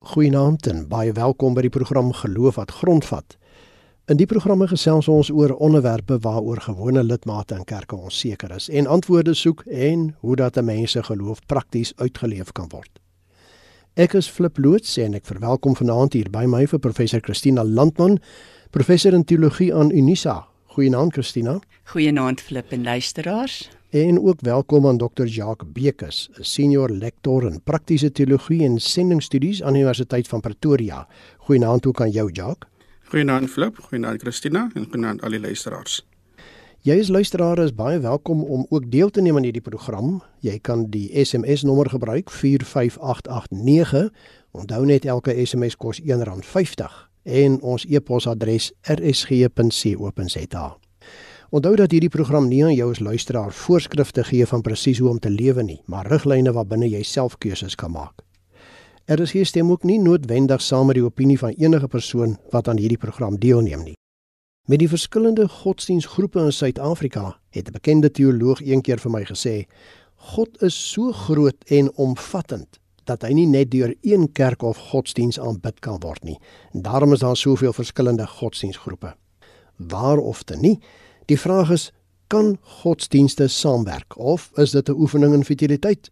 Goeienaand en baie welkom by die program Geloof wat grondvat. In die programme gesels ons oor onderwerpe waaroor gewone lidmate in kerke onseker is en antwoorde soek en hoe dat 'n mens se geloof prakties uitgeleef kan word. Ek is Flip Loots en ek verwelkom vanaand hier by my vir professor Christina Landman, professor in teologie aan Unisa. Goeienaand Christina. Goeienaand Flip en luisteraars. En ook welkom aan Dr. Jacques Bekes, 'n senior lektor in praktiese teologie en sendingstudies aan die Universiteit van Pretoria. Goeienaand ook aan jou Jacques. Goeienaand Flip, goeienaand Christina en goeienaand al die luisteraars. Jy as luisteraar is baie welkom om ook deel te neem aan hierdie program. Jy kan die SMS nommer gebruik 45889. Onthou net elke SMS kos R1.50 en ons e-posadres rsg.co.za. Onthou dat hierdie program nie aan jou as luisteraar voorskrifte gee van presies hoe om te lewe nie, maar riglyne waarbinne jy self keuses kan maak. Er is hier stem ook nie noodwendig saam met die opinie van enige persoon wat aan hierdie program deelneem nie. Met die verskillende godsdienstgroepe in Suid-Afrika het 'n bekende teoloog eendag vir my gesê: God is so groot en omvattend dat hy nie net deur een kerk of godsdiens aanbid kan word nie. En daarom is daar soveel verskillende godsdienstgroepe. Waar of te nie, Die vraag is, kan godsdienste saamwerk of is dit 'n oefening in futiliteit?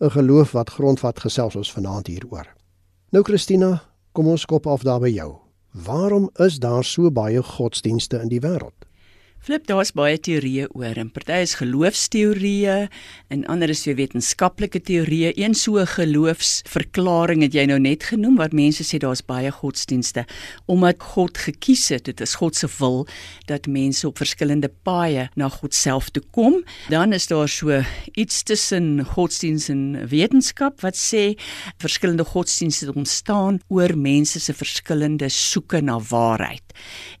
'n Geloof wat grondvat gesels ons vanaand hieroor. Nou Christina, kom ons kop af daar by jou. Waarom is daar so baie godsdienste in die wêreld? Flip, daar's baie teorieë oor. En party is geloofsteorieë en ander is wetenskaplike teorieë. Een so geloofsverklaring het jy nou net genoem waar mense sê daar's baie godsdienste omdat God gekies het, dit is God se wil dat mense op verskillende paaie na God self toe kom. Dan is daar so iets tussen godsdiens en wetenskap wat sê verskillende godsdienste ontstaan oor mense se verskillende soeke na waarheid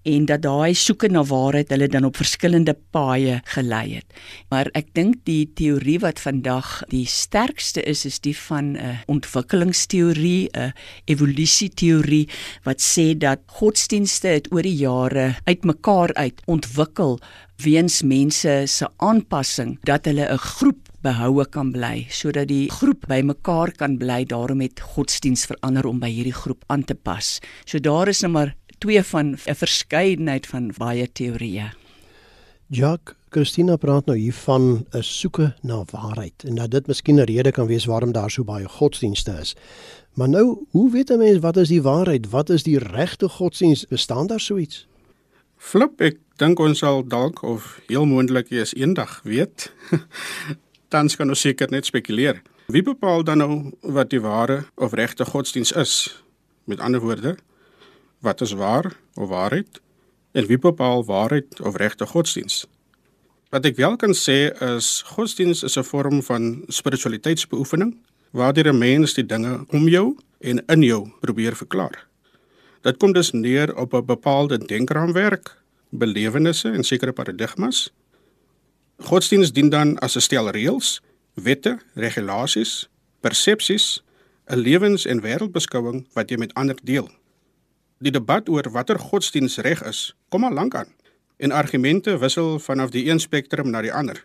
en dat daai soeke na waarheid hulle dan op verskillende paaie gelei het. Maar ek dink die teorie wat vandag die sterkste is is die van 'n uh, ontwikkelingsteorie, 'n uh, evolusieteorie wat sê dat godsdienste het oor die jare uitmekaar uit ontwikkel weens mense se aanpassing dat hulle 'n groep behoue kan bly sodat die groep bymekaar kan bly daarom het godsdiens verander om by hierdie groep aan te pas. So daar is nou maar twee van 'n verskeidenheid van baie teorieë. Jacques, Christina praat nou hier van 'n soeke na waarheid en dat dit miskien 'n rede kan wees waarom daar so baie godsdienste is. Maar nou, hoe weet 'n mens wat is die waarheid? Wat is die regte godsdiens? Bestaan daar so iets? Flip, ek dink ons sal dalk of heel moontlik eers eendag weet. Tans kan ons seker net spekuleer. Wie bepaal dan nou wat die ware of regte godsdiens is? Met ander woorde, wat is waar of waarheid en wie bepaal waarheid of regte godsdiens? Wat ek wel kan sê is godsdiens is 'n vorm van spiritualiteitsbeoefening waardeur 'n mens die dinge om jou en in jou probeer verklaar. Dit kom dus neer op 'n bepaalde denkraamwerk, belewennisse en sekere paradigmas. Godsdiens dien dan as 'n stel reëls, wette, regulasies, persepsies, 'n lewens- en wêreldbeskouing wat jy met ander deel. Die debat oor watter godsdiens reg is, kom al lank aan en argumente wissel vanaf die een spektrum na die ander.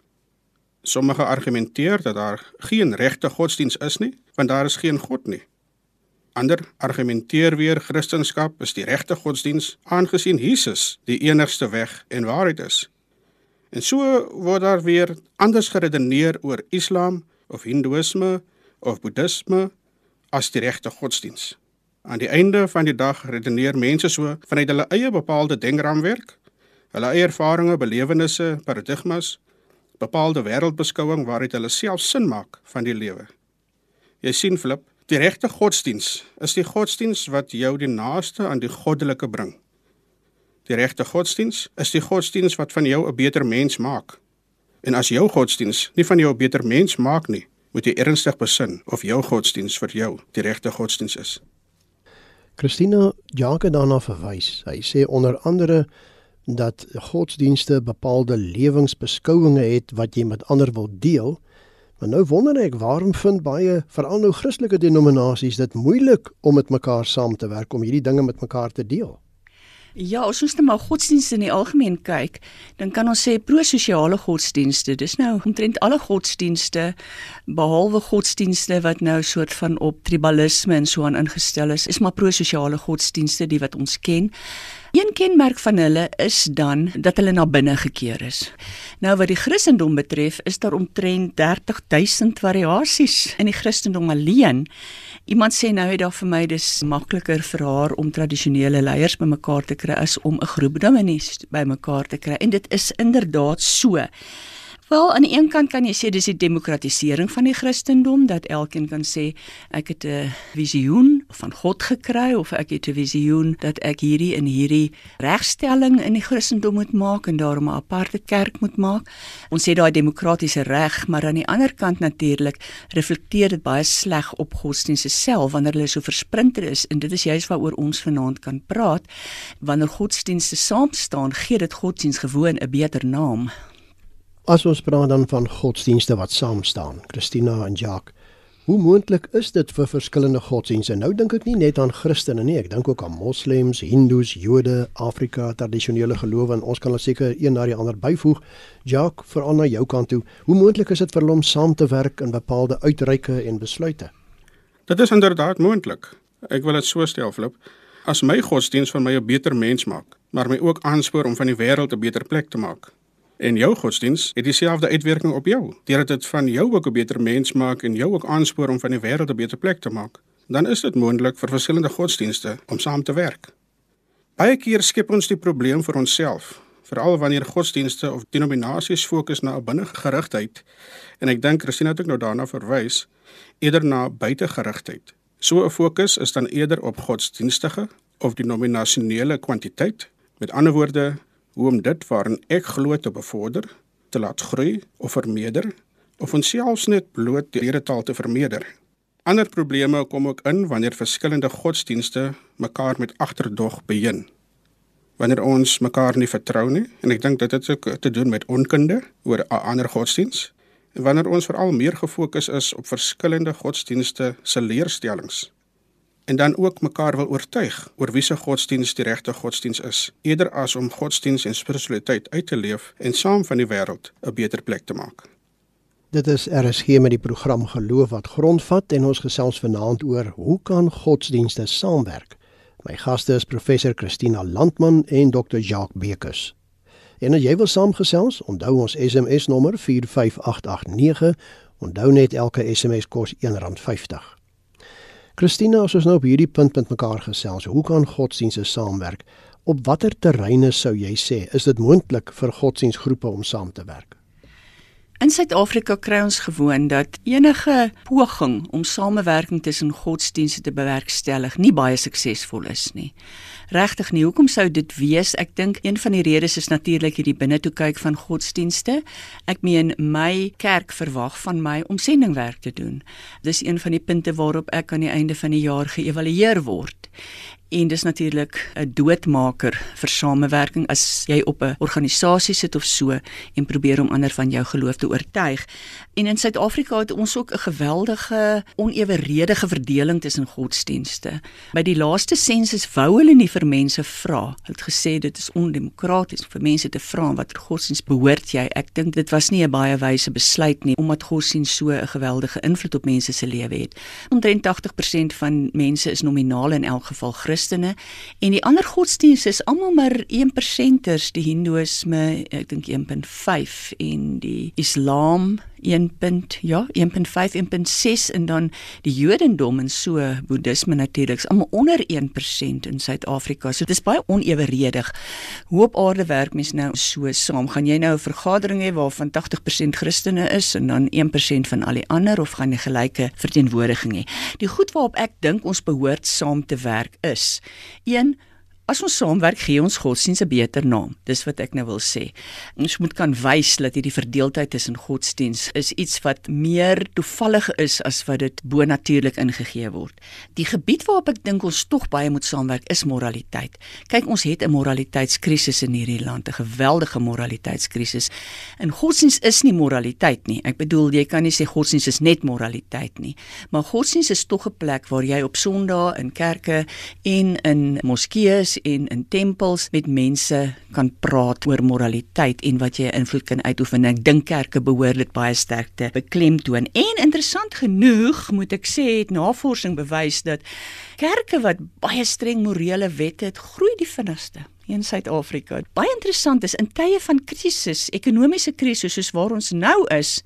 Sommige argumenteer dat daar geen regte godsdiens is nie, want daar is geen God nie. Ander argumenteer weer Christendom is die regte godsdiens aangesien Jesus die enigste weg en waarheid is. En so word daar weer anders geredeneer oor Islam of Hindoeïsme of Boeddhisme as die regte godsdiens. Aan die einde van die dag redeneer mense so vanuit hulle eie bepaalde denkraamwerk, hulle eie ervarings, belewennisse, paradigmas, bepaalde wêreldbeskouing waaruit hulle self sin maak van die lewe. Jy sien Flip, die regte godsdiens is die godsdiens wat jou die naaste aan die goddelike bring. Die regte godsdiens is die godsdiens wat van jou 'n beter mens maak. En as jou godsdiens nie van jou 'n beter mens maak nie, moet jy ernstig besin of jou godsdiens vir jou die regte godsdiens is. Christina Jake daarna verwys. Hy sê onder andere dat godsdienste bepaalde lewensbeskouings het wat jy met ander wil deel. Maar nou wonder ek waarom vind baie veral nou Christelike denominasies dit moeilik om met mekaar saam te werk om hierdie dinge met mekaar te deel. Ja, as ons net maar godsdienste in die algemeen kyk, dan kan ons sê prososiale godsdienste. Dis nou omtrent alle godsdienste behalwe godsdienste wat nou soort van op tribalisme en so aan ingestel is, is maar prososiale godsdienste die wat ons ken. Een kenmerk van hulle is dan dat hulle na binne gekeer is. Nou wat die Christendom betref, is daar omtrent 30000 variasies in die Christendom alleen. Iemand sê nou het daar vir my dis makliker vir haar om tradisionele leiers bymekaar te kry as om 'n groep dominees bymekaar te kry en dit is inderdaad so. Wel, aan die een kant kan jy sê dis die demokratisering van die Christendom dat elkeen kan sê ek het 'n visioen van God gekry of ek het 'n visioen dat ek hierdie en hierdie regstelling in die Christendom moet maak en daarom 'n aparte kerk moet maak. Ons sê daai demokratiese reg, maar aan die ander kant natuurlik reflekteer dit baie sleg op godsdienste self wanneer hulle so versprinter is en dit is juist waaroor ons vanaand kan praat. Wanneer godsdienste saam staan, gee dit godsdienst gewoon 'n beter naam. As ons praat dan van godsdienste wat saam staan, Christina en Jacques, hoe moontlik is dit vir verskillende godsdienste? Nou dink ek nie net aan Christene nie, ek dink ook aan moslems, hindoes, Jode, Afrika, tradisionele gelowe en ons kan al seker een na die ander byvoeg. Jacques, veral na jou kant toe, hoe moontlik is dit vir hulle om saam te werk in bepaalde uitreike en besluite? Dit is inderdaad moontlik. Ek wil dit so stel, Flip. As my godsdiens van my 'n beter mens maak, maar my ook aanspoor om van die wêreld 'n beter plek te maak, en jou godsdiens het dieselfde uitwerking op jou. Deurdat dit van jou ook 'n beter mens maak en jou ook aanspoor om van die wêreld 'n beter plek te maak, dan is dit moontlik vir verskillende godsdienste om saam te werk. Baie keer skep ons die probleem vir onsself, veral wanneer godsdienste of denominasies fokus na 'n binnegerigtheid en ek dink Christina het ook nou daarna verwys eerder na buitegerigtheid. So 'n fokus is dan eerder op godsdienstige of denominasionele kwantiteit. Met ander woorde, hoe om dit waarin ek glo te bevorder, te laat groei of vermeerder of ons selfs net bloot die redetaal te vermeerder. Ander probleme kom ook in wanneer verskillende godsdienste mekaar met agterdog beheer. Wanneer ons mekaar nie vertrou nie en ek dink dit het ook te doen met onkunde oor 'n ander godsdiens en wanneer ons veral meer gefokus is op verskillende godsdienste se leerstellings en dan ook mekaar wil oortuig oor wie se godsdiens die regte godsdiens is, eerder as om godsdiens en spiritualiteit uit te leef en saam van die wêreld 'n beter plek te maak. Dit is RSG met die program Geloof wat grondvat en ons gesels vanaand oor hoe kan godsdienste saamwerk. My gaste is professor Christina Landman en Dr. Jacques Bekus. En as jy wil saamgesels, onthou ons SMS nommer 45889. Onthou net elke SMS kos R1.50. Christina, as ons nou op hierdie punt met mekaar gesels, hoe kan godsdienste saamwerk? Op watter terreine sou jy sê is dit moontlik vir godsdienstgroepe om saam te werk? In Suid-Afrika kry ons gewoon dat enige poging om samewerking tussen godsdienste te bewerkstellig nie baie suksesvol is nie regtig nie. Hoekom sou dit wees? Ek dink een van die redes is natuurlik hierdie binnetoe kyk van godsdienste. Ek meen my kerk verwag van my om sendingwerk te doen. Dis een van die punte waarop ek aan die einde van die jaar geëvalueer word en dis natuurlik 'n doodmaker vir samewerking as jy op 'n organisasie sit of so en probeer om ander van jou geloof te oortuig. En in Suid-Afrika het ons ook 'n geweldige oneweredige verdeling tussen godsdienste. By die laaste sensus wou hulle nie vir mense vra. Hulle het gesê dit is ondemokraties vir mense te vra watter godsdienst behoort jy. Ek dink dit was nie 'n baie wyse besluit nie omdat godsdienst so 'n geweldige invloed op mense se lewe het. Omtrent 80% van mense is nominaal in elk geval Christen Christene en die ander godsdienste is almal maar 1%ers, die Hindoeïsme, ek dink 1.5 en die Islam 1. ja, 1.5 1.6 en dan die Jodendom en so Boeddhisme natuurlik is almal onder 1% in Suid-Afrika. So dit is baie oneweredig. Hoe op aarde werk mens nou so saam? Gaan jy nou 'n vergadering hê waarvan 80% Christene is en dan 1% van al die ander of gaan jy gelyke verteenwoordiging hê? Die goed waarop ek dink ons behoort saam te werk is 1 As ons saamwerk, gee ons godsdiens 'n beter naam. Dis wat ek nou wil sê. Ons moet kan wys dat hierdie verdeeldheid tussen godsdiens is iets wat meer toevallig is as wat dit bonatuurlik ingegee word. Die gebied waarop ek dink ons tog baie moet saamwerk is moraliteit. Kyk, ons het 'n moraliteitskrisis in hierdie land, 'n geweldige moraliteitskrisis. En godsdiens is nie moraliteit nie. Ek bedoel, jy kan nie sê godsdiens is net moraliteit nie, maar godsdiens is tog 'n plek waar jy op Sondae in kerke en in moskeeë kerke en in tempels met mense kan praat oor moraliteit en wat jy invloed kan uitoefen. Ek dink kerke behoort dit baie sterk te beklemtoon. En interessant genoeg, moet ek sê, het navorsing bewys dat kerke wat baie streng morele wette het, groei die vinnigste in Suid-Afrika. Baie interessant is in tye van krisis, ekonomiese krisis soos waar ons nou is,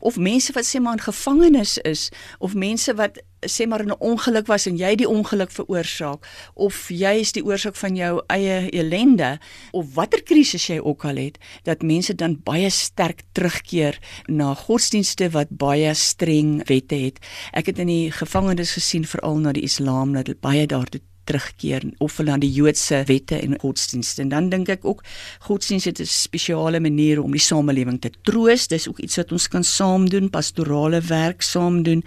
of mense wat sê maar in gevangenis is, of mense wat sê maar 'n ongeluk was en jy die ongeluk veroorsaak of jy is die oorsaak van jou eie ellende of watter krisis jy ook al het dat mense dan baie sterk terugkeer na godsdienste wat baie streng wette het. Ek het in die gevangenis gesien veral na die Islam dat baie daartoe terugkeer of hulle aan die Joodse wette en godsdienste. En dan dink ek ook godsdienste het 'n spesiale manier om die samelewing te troos. Dis ook iets wat ons kan saam doen, pastorale werk saam doen.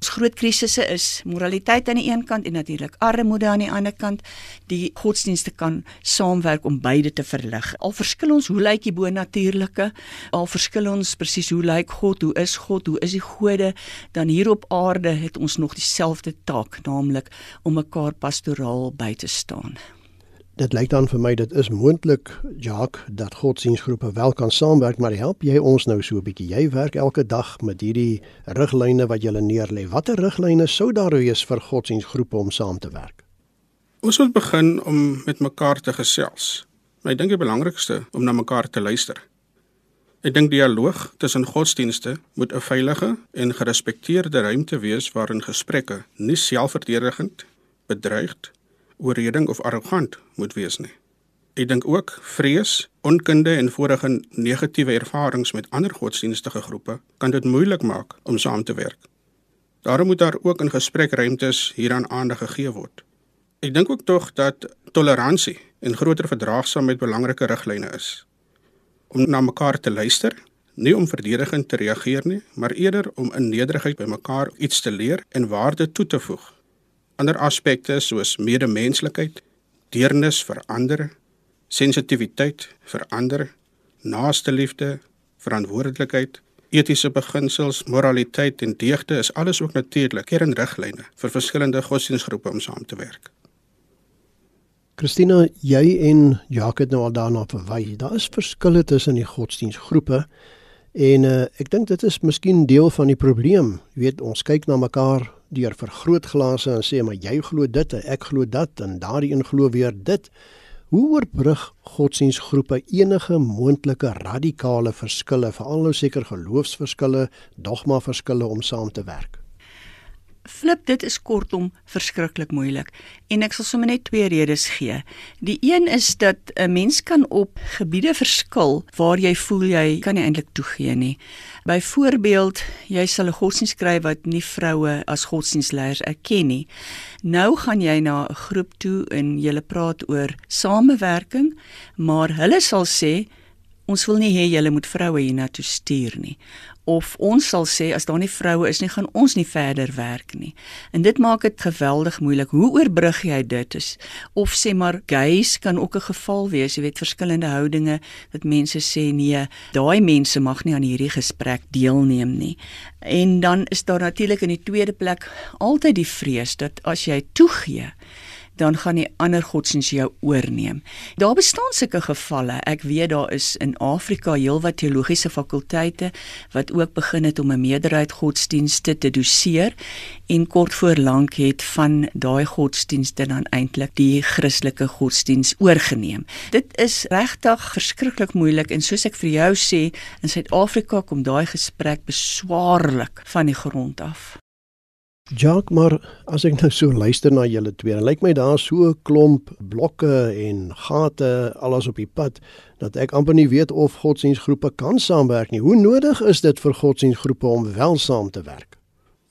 Ons groot krisisse is moraliteit aan die een kant en natuurlik armoede aan die ander kant. Die godsdienste kan saamwerk om beide te verlig. Al verskil ons hoe lyk die bonatuurlike, al verskil ons presies hoe lyk God, hoe is God, hoe is die gode, dan hier op aarde het ons nog dieselfde taak, naamlik om mekaar pastoraal pastoraal by te staan. Dit lyk dan vir my dit is moontlik, Jacques, dat godsdienstgroepe wel kan saamwerk, maar help jy ons nou so 'n bietjie? Jy werk elke dag met hierdie riglyne wat jy neerlê. Watter riglyne sou daar wees vir godsdienstgroepe om saam te werk? Ons moet begin om met mekaar te gesels. Maar ek dink die belangrikste om na mekaar te luister. Ek dink dialoog tussen godsdienste moet 'n veilige en gerespekteerde ruimte wees waarin gesprekke nie selfverdedigend bedreigd, oorreding of arrogant moet wees nie. Ek dink ook vrees, onkunde en vorige negatiewe ervarings met ander godsdienstige groepe kan dit moeilik maak om saam te werk. Daarom moet daar ook in gesprekruimtes hieraan aandag gegee word. Ek dink ook tog dat toleransie en groter verdraagsaamheid belangrike riglyne is om na mekaar te luister, nie om verdedigend te reageer nie, maar eerder om in nederigheid by mekaar iets te leer en waarde toe te voeg ander aspekte soos medemenslikheid, deernis vir ander, sensitiwiteit vir ander, naaste liefde, verantwoordelikheid, etiese beginsels, moraliteit en deugde is alles ook natuurlik kernriglyne vir verskillende godsdienstgroepe om saam te werk. Christina, jy en Jacques het nou al daarna verwys. Daar is verskille tussen die godsdienstgroepe en uh, ek dink dit is miskien deel van die probleem. Jy weet, ons kyk na mekaar deur vergrootglase en sê maar jy glo dit en ek glo dat en daardie een glo weer dit. Hoe oorbrug godsdienstgroepe enige moontlike radikale verskille, veral nou seker geloofsverskille, dogma verskille om saam te werk? Flip, dit is kortom verskriklik moeilik en ek sal sommer net twee redes gee. Die een is dat 'n mens kan op gebiede verskil waar jy voel jy kan nie eintlik toegee nie. Byvoorbeeld, jy sal 'n godsdienst skryf wat nie vroue as godsdienstleiers erken nie. Nou gaan jy na 'n groep toe en jy praat oor samewerking, maar hulle sal sê ons wil nie hê julle moet vroue hiernatoe stuur nie of ons sal sê as daar nie vroue is nie gaan ons nie verder werk nie. En dit maak dit geweldig moeilik. Hoe oorbrug jy dit? Is of sê maar gays kan ook 'n geval wees, jy weet verskillende houdinge dat mense sê nee, daai mense mag nie aan hierdie gesprek deelneem nie. En dan is daar natuurlik in die tweede plek altyd die vrees dat as jy toegee dan gaan die ander godsdienste jou oorneem. Daar bestaan sulke gevalle. Ek weet daar is in Afrika heelwat teologiese fakulteite wat ook begin het om 'n meerderheid godsdienste te doseer en kort voor lank het van daai godsdienste dan eintlik die Christelike godsdiens oorgeneem. Dit is regtig verskriklik moeilik en soos ek vir jou sê, in Suid-Afrika kom daai gesprek beswaarlik van die grond af. Jacques, maar as ek nou so luister na julle twee, dan lyk my daar so 'n klomp blokke en gate alles op die pad dat ek amper nie weet of godsdienstgroepe kan saamwerk nie. Hoe nodig is dit vir godsdienstgroepe om wel saam te werk?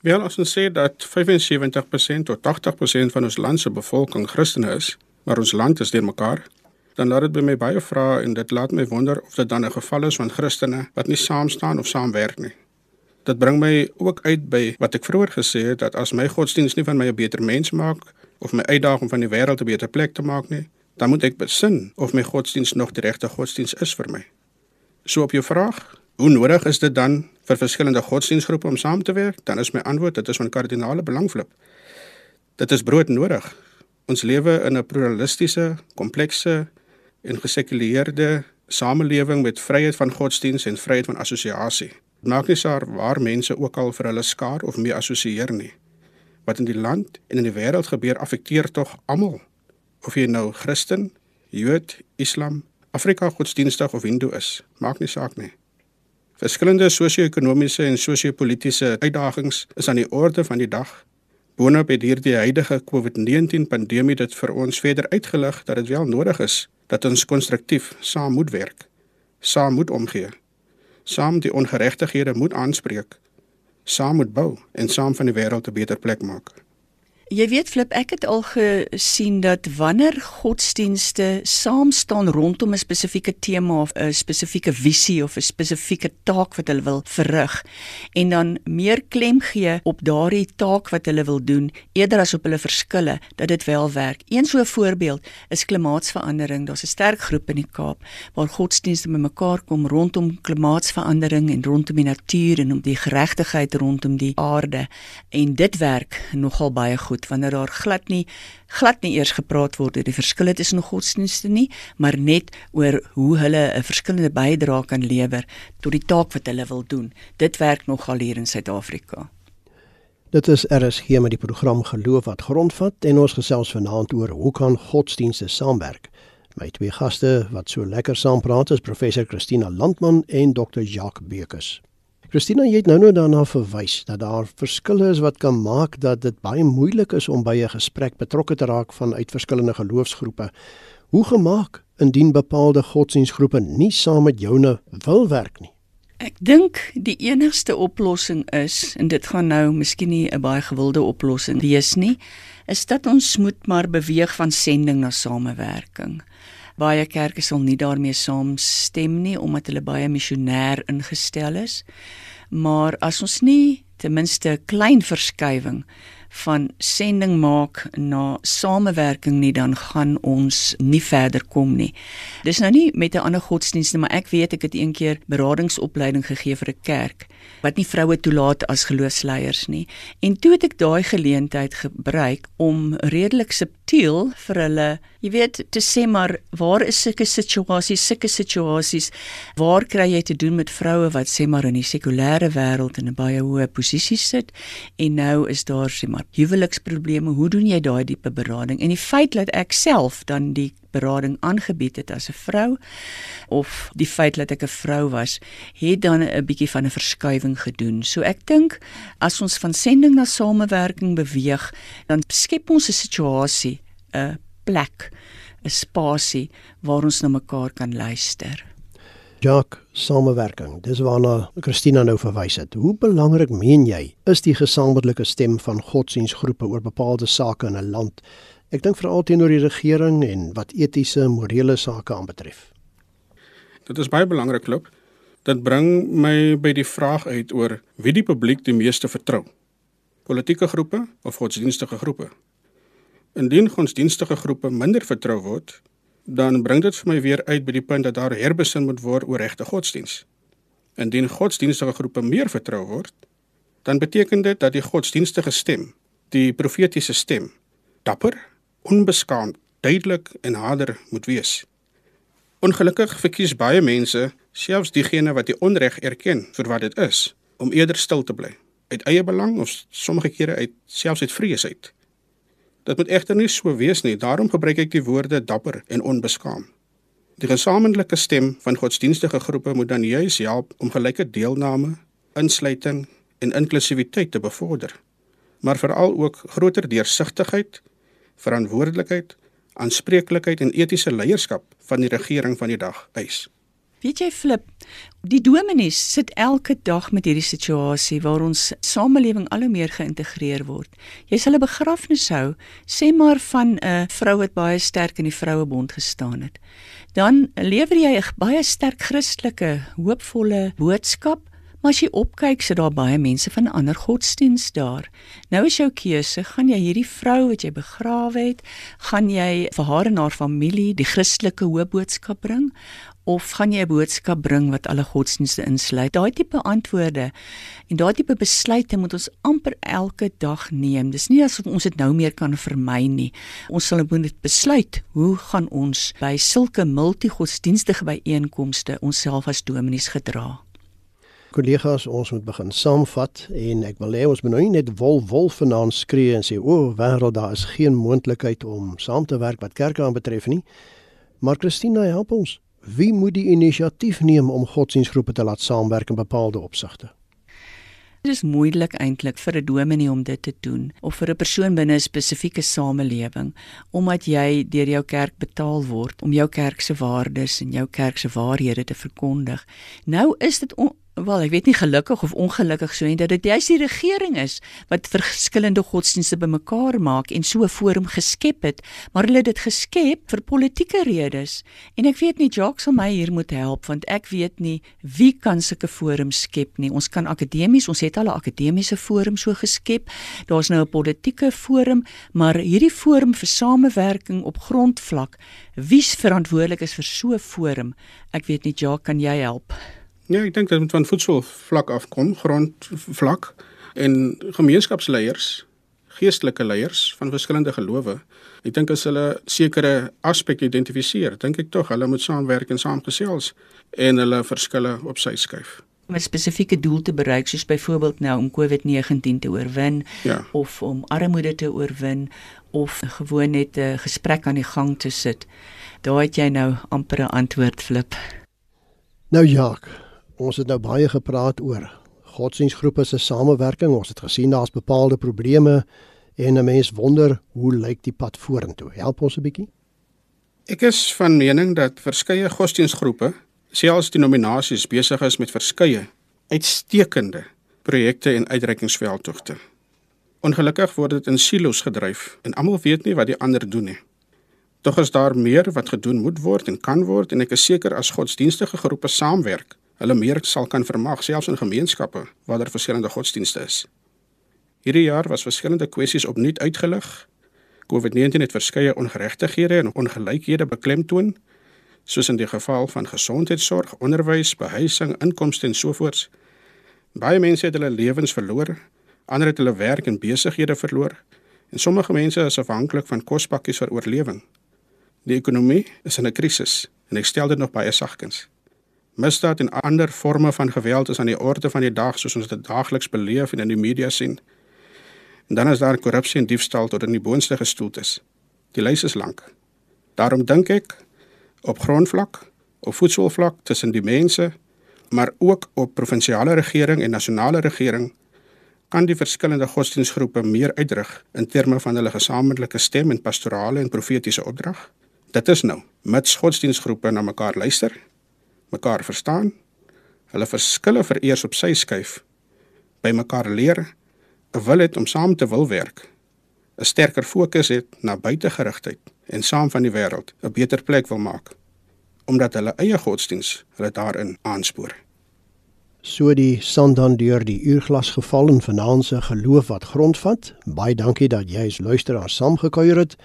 Wel, as ons sê dat 75% tot 80% van ons land se bevolking Christene is, maar ons land is deurmekaar, dan laat dit by my baie vrae en dit laat my wonder of dit dan 'n geval is van Christene wat nie saam staan of saamwerk nie. Dit bring my ook uit by wat ek vroeër gesê het dat as my godsdiens nie van my 'n beter mens maak of my uitdaging van die wêreld 'n beter plek te maak nie, dan moet ek besin of my godsdiens nog die regte godsdiens is vir my. So op jou vraag, hoe nodig is dit dan vir verskillende godsdiensgroepe om saam te werk? Dan is my antwoord dit is van kardinale belang flip. Dit is brood nodig. Ons lewe in 'n pluralistiese, komplekse en gesekuleerde samelewing met vryheid van godsdiens en vryheid van assosiasie. Maak nie saak waar mense ook al vir hulle skaar of mee assosieer nie. Wat in die land en in die wêreld gebeur, affekteer tog almal. Of jy nou Christen, Jood, Islam, Afrika godsdienstig of Hindu is, maak nie saak nie. Verskillende sosio-ekonomiese en sosio-politiese uitdagings is aan die orde van die dag. Boonop het hierdie huidige COVID-19 pandemie dit vir ons verder uitgelig dat dit wel nodig is dat ons konstruktief saam moet werk, saam moet omgee, saam die ongeregtighede moet aanspreek, saam moet bou en saam van die wêreld 'n beter plek maak. Jy weet flip ek het al gesien dat wanneer godsdienste saam staan rondom 'n spesifieke tema of 'n spesifieke visie of 'n spesifieke taak wat hulle wil verrig en dan meer klem gee op daardie taak wat hulle wil doen eerder as op hulle verskille dat dit wel werk. Een so 'n voorbeeld is klimaatsverandering. Daar's 'n sterk groep in die Kaap waar godsdienste bymekaar kom rondom klimaatsverandering en rondom die natuur en om die geregtigheid rondom die aarde en dit werk nogal baie goed goed wanneer daar glad nie glad nie eers gepraat word oor die verskille tussen godsdienste nie, maar net oor hoe hulle 'n verskillende bydrae kan lewer tot die taak wat hulle wil doen. Dit werk nogal hier in Suid-Afrika. Dit is RSG met die program Geloof wat grondvat en ons gesels vanaand oor hoe kan godsdienste saamwerk. My twee gaste wat so lekker saam praat is professor Christina Landman en Dr. Jacques Bekus. Christina, jy het nou nou daarna verwys dat daar verskille is wat kan maak dat dit baie moeilik is om by 'n gesprek betrokke te raak vanuit verskillende geloofsgroepe. Hoe gemaak indien bepaalde godsdienstgroepe nie saam met joune wil werk nie? Ek dink die enigste oplossing is en dit gaan nou miskien nie 'n baie gewilde oplossing wees nie, is dat ons moet maar beweeg van sending na samewerking baie kerke sal nie daarmee saamstem nie omdat hulle baie missionêr ingestel is. Maar as ons nie ten minste 'n klein verskywing van sending maak na samewerking nie dan gaan ons nie verder kom nie. Dis nou nie met 'n ander godsdienst nie, maar ek weet ek het eendag beradingsopleiding gegee vir 'n kerk wat nie vroue toelaat as geloofsleiers nie. En toe het ek daai geleentheid gebruik om redelik subtiel vir hulle, jy weet, te sê maar waar is sulke situasies, sulke situasies, waar kry jy te doen met vroue wat sê maar in die sekulêre wêreld in 'n baie hoë posisie sit en nou is daar sê maar huweliksprobleme, hoe doen jy daai diepe berading? En die feit dat ek self dan die berading aangebied het as 'n vrou of die feit dat ek 'n vrou was, het dan 'n bietjie van 'n verskywing gedoen. So ek dink as ons van sending na samewerking beweeg, dan skep ons 'n situasie, 'n plek, 'n spasie waar ons na mekaar kan luister. Jock, samewerking. Dis waarna Christina nou verwys het. Hoe belangrik meen jy is die gesamentlike stem van godsdienstgroepe oor bepaalde sake in 'n land? Ek dink veral teenoor die regering en wat etiese en morele sake aanbetref. Dit is baie belangrik, klop. Dit bring my by die vraag uit oor wie die publiek die meeste vertrou. Politieke groepe of godsdienstige groepe? Indien godsdienstige groepe minder vertrou word, dan bring dit vir my weer uit by die punt dat daar herbesin moet word oor regte godsdiens. Indien godsdienstige groepe meer vertrou word, dan beteken dit dat die godsdienstige stem, die profetiese stem, dapper onbeskaamd, duidelik en harder moet wees. Ongelukkig verkies baie mense, selfs diegene wat die onreg erken vir wat dit is, om eerder stil te bly, uit eie belang of sommige kere uit selfs uit vrees uit. Dit moet egter nie so wees nie, daarom gebruik ek die woorde dapper en onbeskaamd. Die gesamentlike stem van godsdienstige groepe moet dan juis help om gelyke deelname, insluiting en inklusiwiteit te bevorder, maar veral ook groter deursigtigheid verantwoordelikheid, aanspreeklikheid en etiese leierskap van die regering van die dag eis. Weet jy flip, die dominees sit elke dag met hierdie situasie waar ons samelewing al hoe meer geïntegreer word. Jy sal 'n begrafnis hou, sê maar van 'n vrou wat baie sterk in die vrouebond gestaan het. Dan lewer jy 'n baie sterk Christelike, hoopvolle boodskap, Maar as jy opkyk, sit daar baie mense van ander godsdiens daar. Nou is jou keuse, gaan jy hierdie vrou wat jy begrawe het, gaan jy vir haar en haar familie die Christelike hoëboodskap bring of gaan jy 'n boodskap bring wat alle godsdienste insluit? Daai tipe antwoorde en daai tipe besluite moet ons amper elke dag neem. Dis nie asof ons dit nou meer kan vermy nie. Ons sal moet besluit hoe gaan ons by sulke multigodsdienstige byeenkomste onsself as dominees gedra? Kollegas, ons moet begin saamvat en ek wil hê ons moet nou nie net wol wol vanaand skree en sê o, oh, wêreld daar is geen moontlikheid om saam te werk wat kerke aanbetref nie. Maar Christina help ons. Wie moet die inisiatief neem om godsdienstgroepe te laat saamwerk in bepaalde opsigte? Dit is moeilik eintlik vir 'n dominee om dit te doen of vir 'n persoon binne 'n spesifieke samelewing omdat jy deur jou kerk betaal word om jou kerk se waardes en jou kerk se waarhede te verkondig. Nou is dit wel ek weet nie gelukkig of ongelukkig so en dat dit juist die regering is wat verskillende godsdienste bymekaar maak en so 'n forum geskep het maar hulle het dit geskep vir politieke redes. En ek weet nie Jacques sal my hier moet help want ek weet nie wie kan sulke forums skep nie. Ons kan akademies ons het al 'n akademiese forum so geskep. Daar's nou 'n politieke forum maar hierdie forum vir samewerking op grondvlak wie's verantwoordelik is vir so 'n forum? Ek weet nie Jacques kan jy help Ja, ek dink dit moet van voedselvlak afkom, grondvlak en gemeenskapsleiers, geestelike leiers van verskillende gelowe. Ek dink as hulle sekere aspekte identifiseer, dink ek tog hulle moet saamwerk en saamgesels en hulle verskille op sy skuif om 'n spesifieke doel te bereik soos byvoorbeeld nou om COVID-19 te oorwin ja. of om armoede te oorwin of gewoon net 'n gesprek aan die gang te sit. Daar het jy nou amper 'n antwoord flip. Nou Jacques, Ons het nou baie gepraat oor godsdienstgroepe se samewerking. Ons het gesien daar's bepaalde probleme en 'n mens wonder hoe lyk die pad vorentoe. Help ons 'n bietjie. Ek is van mening dat verskeie godsdienstgroepe, selfs die nominasies besig is met verskeie uitstekende projekte en uitreikingsveldtogte. Ongelukkig word dit in silo's gedryf en almal weet nie wat die ander doen nie. Tog is daar meer wat gedoen moet word en kan word en ek is seker as godsdienstige groepe saamwerk, hulle meer sal kan vermag selfs in gemeenskappe waar daar verskillende godsdienste is. Hierdie jaar was verskillende kwessies opnuut uitgelig. COVID-19 het verskeie ongeregtighede en ongelykhede beklemtoon, soos in die geval van gesondheidsorg, onderwys, behuising, inkomste en sovoorts. Baie mense het hulle lewens verloor, ander het hulle werk en besighede verloor, en sommige mense is afhanklik van kospakkies vir oorlewing. Die ekonomie is in 'n krisis en ek stel dit nog baie sagkens. Misdaad en ander forme van geweld is aan die orde van die dag soos ons dit daagliks beleef en in die media sien. En dan is daar korrupsie en diefstal tot in die boonste gestoeld is. Die lys is lank. Daarom dink ek op grondvlak, op voedselvlak tussen die mense, maar ook op provinsiale regering en nasionale regering kan die verskillende godsdienstgroepe meer uitdruk in terme van hulle gesamentlike stem en pastorale en profetiese opdrag. Dit is nou, mits godsdienstgroepe na mekaar luister mekaar verstaan, hulle verskille vereers op sy skuif, by mekaar leer, 'n wil het om saam te wil werk, 'n sterker fokus het na buitegerigtheid en saam van die wêreld 'n beter plek wil maak, omdat hulle eie godsdiens hulle daarin aanspoor. So die son dan deur die uurglas geval en vanaand se geloof wat grondvat. Baie dankie dat jy as luisteraar saamgekuier het.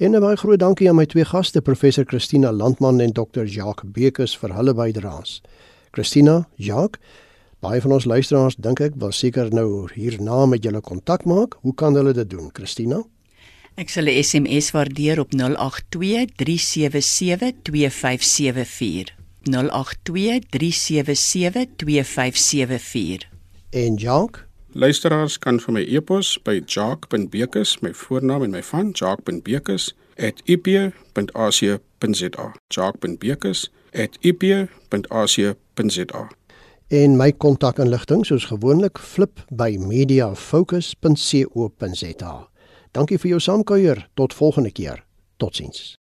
En 'n baie groot dankie aan my twee gaste, professor Christina Landman en dokter Jacques Bekes vir hulle bydraes. Christina, Jacques, baie van ons luisteraars dink ek wil seker nou hierna met julle kontak maak. Hoe kan hulle dit doen, Christina? Ek sal 'n SMS waardeer op 0823772574. 0823772574. En Jacques Luisteraars kan vir my e-pos by jacques.bekes, my voornaam en my van jacques.bekes@ip.ac.za. jacques.bekes@ip.ac.za. En my kontakinligting soos gewoonlik flip by mediafocus.co.za. Dankie vir jou saamkuier. Tot volgende keer. Totsiens.